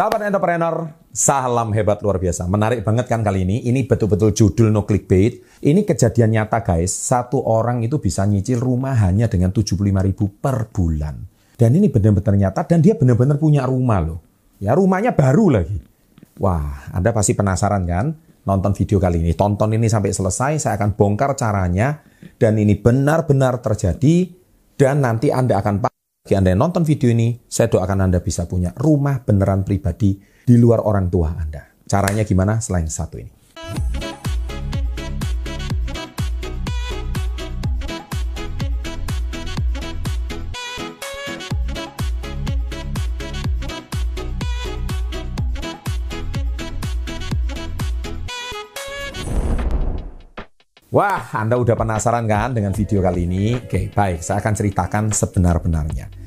Sahabat entrepreneur, salam hebat luar biasa. Menarik banget kan kali ini. Ini betul-betul judul no clickbait. Ini kejadian nyata guys. Satu orang itu bisa nyicil rumah hanya dengan 75 ribu per bulan. Dan ini benar-benar nyata dan dia benar-benar punya rumah loh. Ya rumahnya baru lagi. Wah, Anda pasti penasaran kan? Nonton video kali ini. Tonton ini sampai selesai. Saya akan bongkar caranya. Dan ini benar-benar terjadi. Dan nanti Anda akan bagi Anda nonton video ini, saya doakan Anda bisa punya rumah beneran pribadi di luar orang tua Anda. Caranya gimana selain satu ini? Wah, Anda udah penasaran kan dengan video kali ini? Oke, baik. Saya akan ceritakan sebenar-benarnya.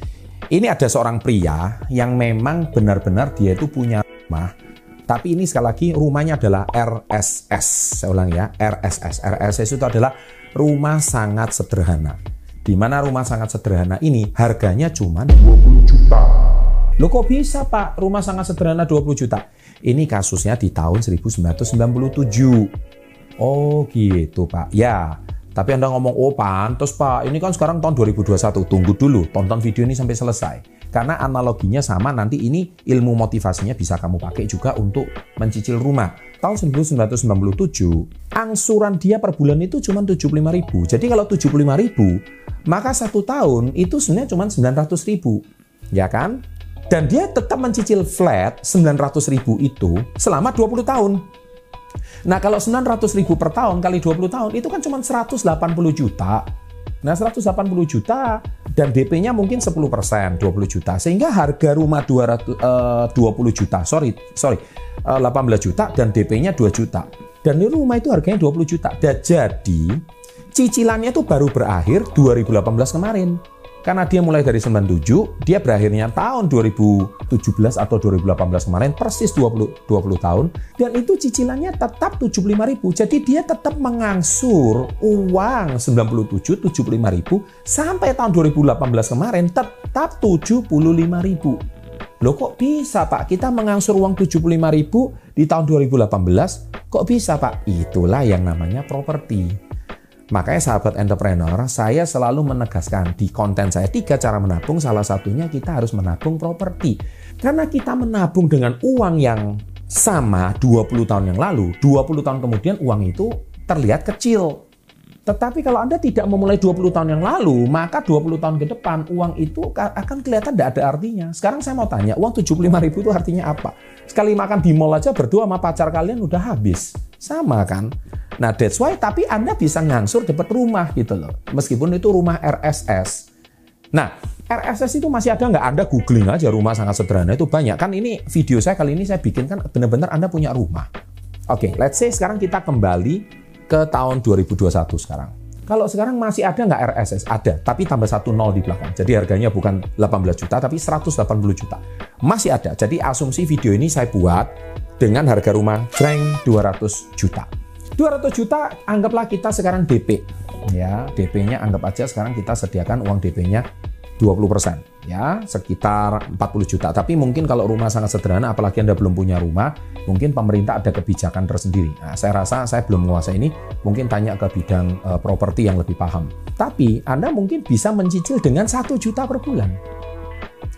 Ini ada seorang pria yang memang benar-benar dia itu punya rumah. Tapi ini sekali lagi rumahnya adalah RSS. Saya ulang ya, RSS. RSS itu adalah rumah sangat sederhana. Di mana rumah sangat sederhana ini harganya cuma 20 juta. Loh kok bisa Pak rumah sangat sederhana 20 juta? Ini kasusnya di tahun 1997. Oh gitu Pak. Ya, tapi Anda ngomong, oh pantas Pak, ini kan sekarang tahun 2021. Tunggu dulu, tonton video ini sampai selesai. Karena analoginya sama, nanti ini ilmu motivasinya bisa kamu pakai juga untuk mencicil rumah. Tahun 1997, angsuran dia per bulan itu cuma 75 ribu. Jadi kalau 75 ribu, maka satu tahun itu sebenarnya cuma 900 ribu. Ya kan? Dan dia tetap mencicil flat 900 ribu itu selama 20 tahun. Nah kalau 900 ribu per tahun kali 20 tahun itu kan cuma 180 juta. Nah 180 juta dan DP-nya mungkin 10 persen 20 juta. Sehingga harga rumah 200, uh, 20 juta, sorry, sorry, uh, 18 juta dan DP-nya 2 juta. Dan ini rumah itu harganya 20 juta. Dan jadi cicilannya itu baru berakhir 2018 kemarin. Karena dia mulai dari 97, dia berakhirnya tahun 2017 atau 2018 kemarin, persis 20, 20 tahun, dan itu cicilannya tetap 75 ribu. Jadi dia tetap mengangsur uang 97, 75 ribu, sampai tahun 2018 kemarin tetap 75 ribu. Loh kok bisa Pak? Kita mengangsur uang 75 ribu di tahun 2018, kok bisa Pak? Itulah yang namanya properti. Makanya sahabat entrepreneur, saya selalu menegaskan di konten saya tiga cara menabung, salah satunya kita harus menabung properti. Karena kita menabung dengan uang yang sama 20 tahun yang lalu, 20 tahun kemudian uang itu terlihat kecil. Tetapi kalau Anda tidak memulai 20 tahun yang lalu, maka 20 tahun ke depan uang itu akan kelihatan tidak ada artinya. Sekarang saya mau tanya, uang 75 ribu itu artinya apa? Sekali makan di mall aja berdua sama pacar kalian udah habis. Sama kan? Nah, that's why tapi Anda bisa ngangsur dapat rumah gitu loh. Meskipun itu rumah RSS. Nah, RSS itu masih ada nggak? Anda googling aja rumah sangat sederhana itu banyak. Kan ini video saya kali ini saya bikin kan benar-benar Anda punya rumah. Oke, okay, let's say sekarang kita kembali ke tahun 2021 sekarang. Kalau sekarang masih ada nggak RSS? Ada, tapi tambah satu nol di belakang. Jadi harganya bukan 18 juta, tapi 180 juta. Masih ada. Jadi asumsi video ini saya buat dengan harga rumah Frank 200 juta. 200 juta anggaplah kita sekarang DP. Ya, DP-nya anggap aja sekarang kita sediakan uang DP-nya 20% ya, sekitar 40 juta. Tapi mungkin kalau rumah sangat sederhana apalagi Anda belum punya rumah, mungkin pemerintah ada kebijakan tersendiri. Nah, saya rasa saya belum menguasai ini, mungkin tanya ke bidang uh, properti yang lebih paham. Tapi Anda mungkin bisa mencicil dengan 1 juta per bulan.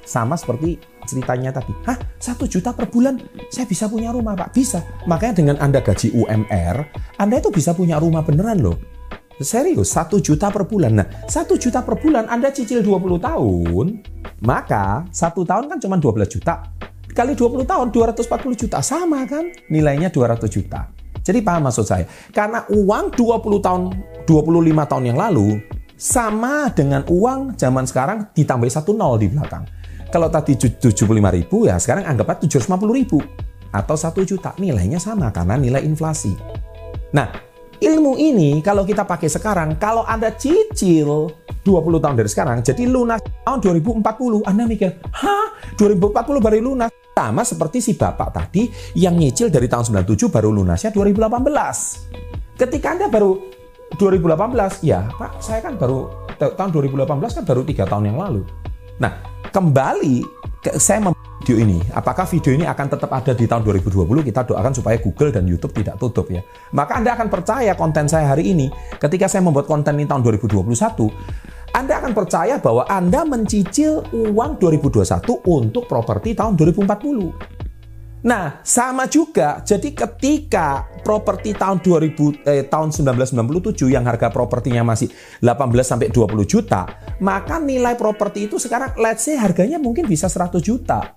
Sama seperti ceritanya tadi. Hah, satu juta per bulan saya bisa punya rumah Pak? Bisa. Makanya dengan Anda gaji UMR, Anda itu bisa punya rumah beneran loh. Serius, satu juta per bulan. Nah, satu juta per bulan Anda cicil 20 tahun, maka satu tahun kan cuma 12 juta. Kali 20 tahun 240 juta. Sama kan? Nilainya 200 juta. Jadi paham maksud saya? Karena uang 20 tahun, 25 tahun yang lalu sama dengan uang zaman sekarang ditambah satu nol di belakang. Kalau tadi 75 ribu ya sekarang anggapnya 750 ribu. Atau 1 juta nilainya sama karena nilai inflasi. Nah ilmu ini kalau kita pakai sekarang kalau Anda cicil 20 tahun dari sekarang jadi lunas tahun 2040 Anda mikir hah? 2040 baru lunas. Sama seperti si bapak tadi yang nyicil dari tahun 97 baru lunasnya 2018 ketika Anda baru 2018 ya Pak saya kan baru tahun 2018 kan baru tiga tahun yang lalu nah kembali ke, saya video ini. Apakah video ini akan tetap ada di tahun 2020? Kita doakan supaya Google dan YouTube tidak tutup ya. Maka Anda akan percaya konten saya hari ini ketika saya membuat konten ini tahun 2021, Anda akan percaya bahwa Anda mencicil uang 2021 untuk properti tahun 2040. Nah, sama juga. Jadi ketika properti tahun 2000 eh, tahun 1997 yang harga propertinya masih 18 sampai 20 juta, maka nilai properti itu sekarang let's say harganya mungkin bisa 100 juta.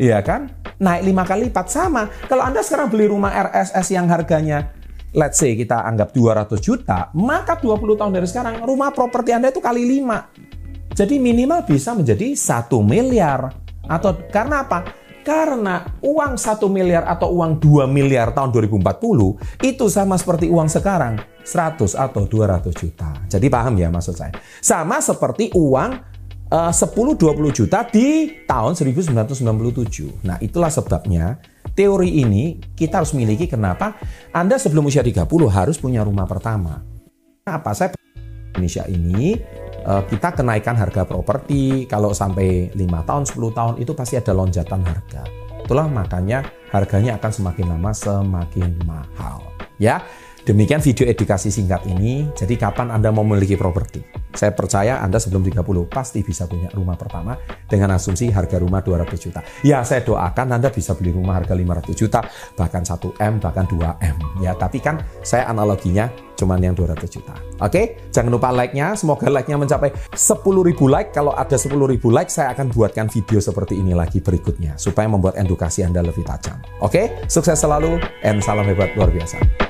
Iya kan? Naik lima kali lipat sama. Kalau Anda sekarang beli rumah RSS yang harganya let's say kita anggap 200 juta, maka 20 tahun dari sekarang rumah properti Anda itu kali 5. Jadi minimal bisa menjadi 1 miliar. Atau karena apa? Karena uang 1 miliar atau uang 2 miliar tahun 2040 itu sama seperti uang sekarang 100 atau 200 juta. Jadi paham ya maksud saya? Sama seperti uang eh, uh, 10-20 juta di tahun 1997. Nah itulah sebabnya teori ini kita harus miliki kenapa Anda sebelum usia 30 harus punya rumah pertama. Apa saya Indonesia ini Eh, kita kenaikan harga properti kalau sampai 5 tahun, 10 tahun itu pasti ada lonjakan harga. Itulah makanya harganya akan semakin lama semakin mahal. Ya, demikian video edukasi singkat ini. Jadi kapan Anda mau memiliki properti? Saya percaya Anda sebelum 30 pasti bisa punya rumah pertama dengan asumsi harga rumah 200 juta. Ya, saya doakan Anda bisa beli rumah harga 500 juta, bahkan 1M, bahkan 2M. Ya, tapi kan saya analoginya cuman yang 200 juta. Oke, jangan lupa like-nya. Semoga like-nya mencapai 10.000 like. Kalau ada 10.000 like, saya akan buatkan video seperti ini lagi berikutnya supaya membuat edukasi Anda lebih tajam. Oke, sukses selalu and salam hebat luar biasa.